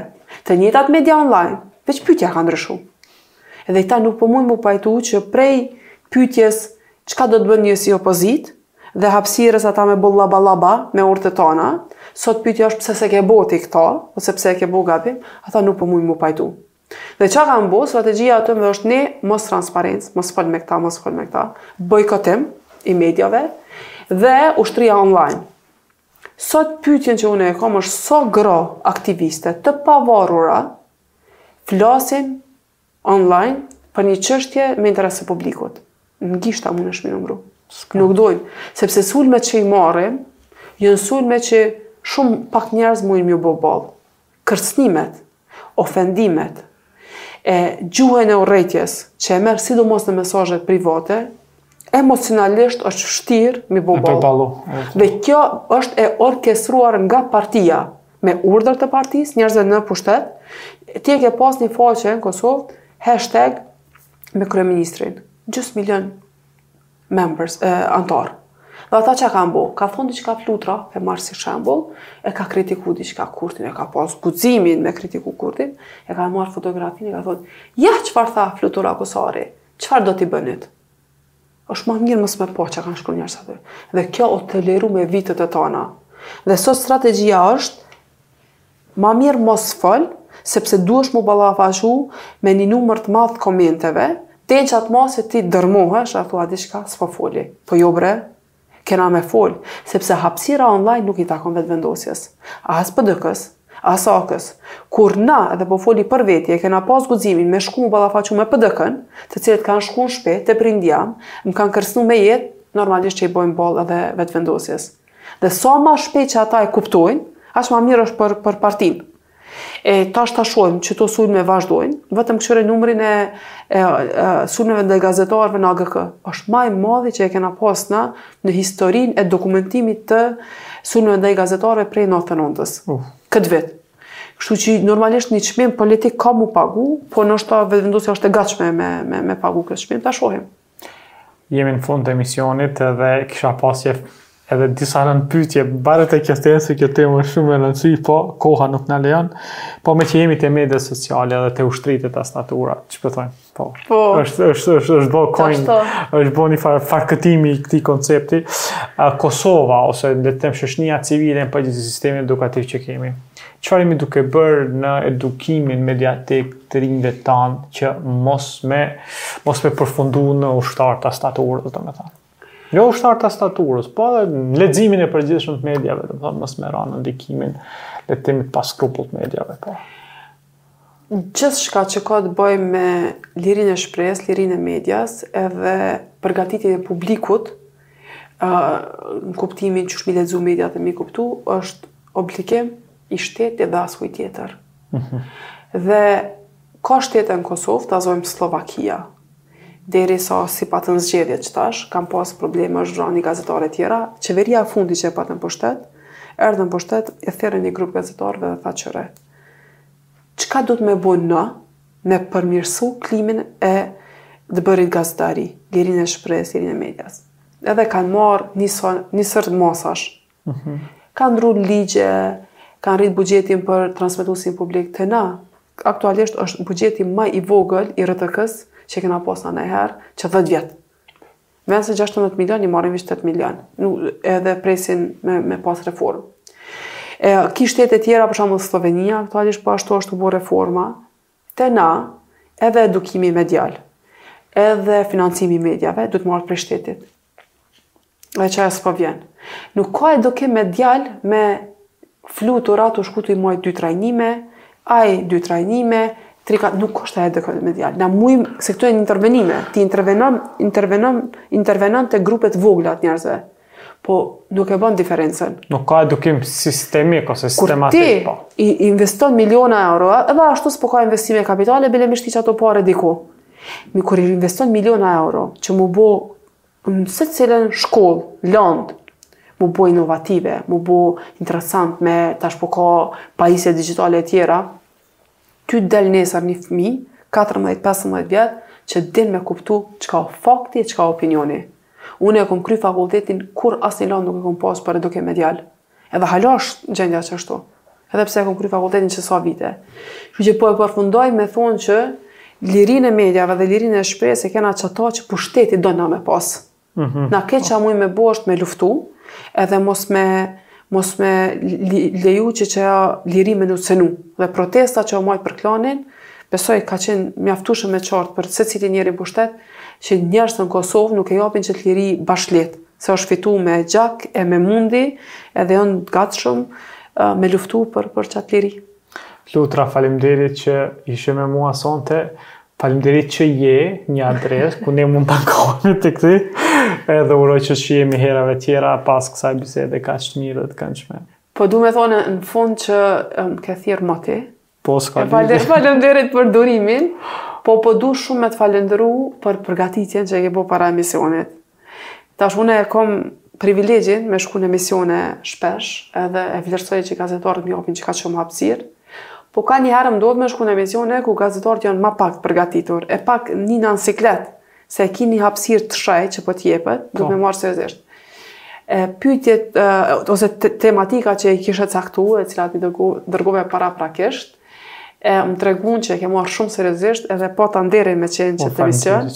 të njëjtat media online, veç pyetja ka ndryshu. Edhe këta nuk po mujnë m'u pajtu që prej pyetjes çka do të bënit ju si opozitë dhe hapësirës ata me bo llaba llaba me orë të tona, sot pyetja është pse s'e ke bo ti këto ose pse e ke bo gabim, ata nuk po mund mu pajtu. Dhe çka kanë bo, strategjia e atyne është në mostransparencë, mos fol me këta, mos fol me këta, bojkotim i mediave dhe ushtria online. Sot pytjen që unë e kom është sa, sa gra aktiviste të pavarura flasin online për një çështje me interes të publikut. Në gishta munesh me i numru. Nuk dojnë. Sepse sulmet që i marrin, janë sulme që shumë pak njerëz mujnë me i bo ballë. Kërcënimet, ofendimet, e gjuhën e urrejtjes, që e merr sidomos në mesazhet private, emocionalisht është vështirë me i bo ballë. Dhe kjo është e orkestruar nga partia, me urdhër të partisë, njerëzve në pushtet, ti e ke pas një faqe në Kosovë, hashtag me kryeministrin. Gjysë milion members, e, anëtarë. Dhe ata çka kanë bo, ka thonë diçka Flutura, po e marr si shembull, e ka kritiku diçka Kurtin, e ka pas guximin me kritiku Kurtin, e ka marrë fotografinë, e ka thonë, ja çfarë tha Flutura Kusari, çfarë do t'i bënit? është ma mirë mos me pa çka kanë shkru njerëz aty. Dhe kjo u toleru me vite të tana. Dhe sot strategjia është, Ma mirë mos fol, sepse duhesh mu ballafaqu me ni numër të madh të komenteve, deri në qatë masë që ti dërrmohesh e thua diçka, s'po foli. Po jo bre! Kena me fol, sepse hapësira online nuk i takon Vetëvendosjes, as PDK-së, as AAK-së. Kur na, dhe po foli për vetje, kena pas guximin me shku mu ballafaqu me PDK-në, të cilët kanë shku në shpi, te prindi jem, m'kanë kërcnu me jetë, normalisht që i bojmë ballë edhe Vetëvendosjes. Dhe sa ma shpejt që ata e kuptojnë, aq ma mirë është për, për partinë. E tash ta shohim qëto sulme vazhdojnë, vetëm kshyre numërin e, e, e sulmeve ndaj gazetarëve në AGK. është ma i madhi që e kena pas në, në historinë e dokumentimit të sulmeve ndaj gazetarëve prej nëntë nëntës. Uh. Këtë vit. Kështu që normalisht një çmim politik ka mu pagu, po nëse Vetëvendosja është e gatshme me, me, me pagu këtë çmim, ta shohim. Jemi në fund të emisionit dhe kisha pas edhe disa nënpytje, bar te kjo temë, se kjo temë është shumë e rëndësishme, po koha nuk na lejon, po meqë jemi te media sociale edhe te ushtritë e tastaturave, që po thojmë, po, po. është, është, është, është bo kojnë, është bo një far, farkëtimi i këti koncepti, Kosova, ose le të themi shoshnia civile në përgjithësi, sistemi edukativ që kemi, Çfarë jemi duke bërë në edukimin mediatik të të rinjve tanë që mos me, mos me përfundu në ushtarë tastaturës, domethanë. Jo ushtarë tastaturës, po edhe në leximin e përgjithshëm të mediave, domethanë, mos me ra në ndikimin e timit paskrupullt të mediave, po. Gjithçka që ka të bëjë me lirinë e shprehjes, lirinë e medias, edhe përgatitjen e publikut, ë në kuptimin qysh mi lexu mediat dhe mi kuptu, është obligim i shtetit dhe askujt tjetër. Mhm. Dhe ka shtete në Kosovë, ta zojmë Sllovakia, derisa s'i patën zgjedhjet qetash, kanë pas probleme është vra ni gazetar e tjera, qeveria e fundit që e patën pushtet, erdhën n'pushtet, e thirrën një grup gazetarëve dhe tha qyre. Çka duhet me bo na me përmirësu klimën e të bërit gazetari, lirinë e shprehjes, lirinë e medias. Edhe kanë marrë një sërë masash. Mhm. Kanë ndru ligje, kanë rritë buxhetin për transmetusin publik. Te na aktualisht është buxheti ma i vogël i RTK-së që kena pas najherë, qe dhetë vjet. Vend se 16 milion, i marrin veç 8 milion, edhe presin me, me pas reformë. E, ki shtete tjera, për shembull Sllovenia, aktualisht po ashtu është tu bo reforma, te na, edhe edukimi medial, edhe financimi i mediave, duhet me ardhë prej shtetit. Dhe qe s'po vjen. Nuk ka edukim medial me Flutura tu shku tu i majt dy trajnime, ai dy trajnime, tri ka nuk është ai edukim medial. Na mujm se këto janë intervenime. Ti intervenon, intervenon, intervenon te grupe të vogla të njerëzve. Po nuk e bën diferencën. Nuk ka edukim sistemik ose sistematik. Kur ti i investon miliona euro, edhe ashtu s'po ka investime kapitale, bile me shti qato pare diku. Mi kur i investon miliona euro, që mu bo në secilën shkollë landë, mu bo inovative, mu bo interesant me tash po ka pajisje digjitale e tjera, ty del nesër një fëmi, 14-15 vjet, që din me kuptu çka fakti e çka opinioni. Unë e kom kry fakultetin, kurrë asnjë landë nuk e kom pasë për edukim medial. Edhe hala është gjendja qashtu. Edhe pse e kom kry fakultetin qe sa vite. Që që po e përfundoj me thonë që lirinë e mediave dhe lirinë e shprehjes e kena qaq sa pushteti don na me pas. Mm -hmm. Na krejt çka mujm me bo është me luftu edhe mos me mos me leju që qajo liri me na u cenu. Dhe protesta që u majt për Klanin, besoj ka qenë mjaftueshëm e qartë për secilin njeri n'pushtet, që njerëzit në Kosovë nuk e japin qat liri bash lehtë. se është fitu me gjak e me mund edhe janë të gatshëm me luftu për, për qat liri. Flutra, faleminderit që ishe me mua sonte, faleminderit që je një adresë, ku ne mund të ankohemi tek ti, edhe uroj që shihemi herave tjera pas kësaj bisede kaq të mirë dhe të këndshme. Po du me thonë në fund që më ke thirr moti, Po, s'ka lidhje. Faleminderit për durimin, po po du shumë me të falënderu për përgatitjen që e ke bo para emisionit. Tash une e kom privilegjin me shku në emisione shpesh edhe e vlerësoj që gazetarët më japin qekaq shumë hapsirë, po kanjëherë më ndodh me shku në emisione ku gazetarët janë ma pak të përgatitur, e pak nihna n'siklet Se e ki një hapsirë t'sheh që po t'jepet, do me marrë seriozisht. Pyetjet, ose tematika që i kishe caktu, të cilat i dërgove paraprakisht, e më tregun që e ke marrë shumë seriozisht, edhe pata nderin me qenë n'qet emision.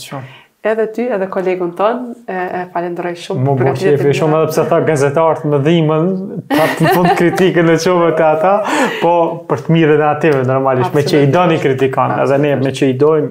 Edhe ty, edhe kolegun tonë, e, e falenderoj shumë. Më bëre qejfin shumë edhe pse thashë gazetarët më dhimben, prapë n'fund kritikën e çove te ata, po për të mirën e atyne, normalisht, meqë i don i kritikon, edhe ne meqë i dojmë,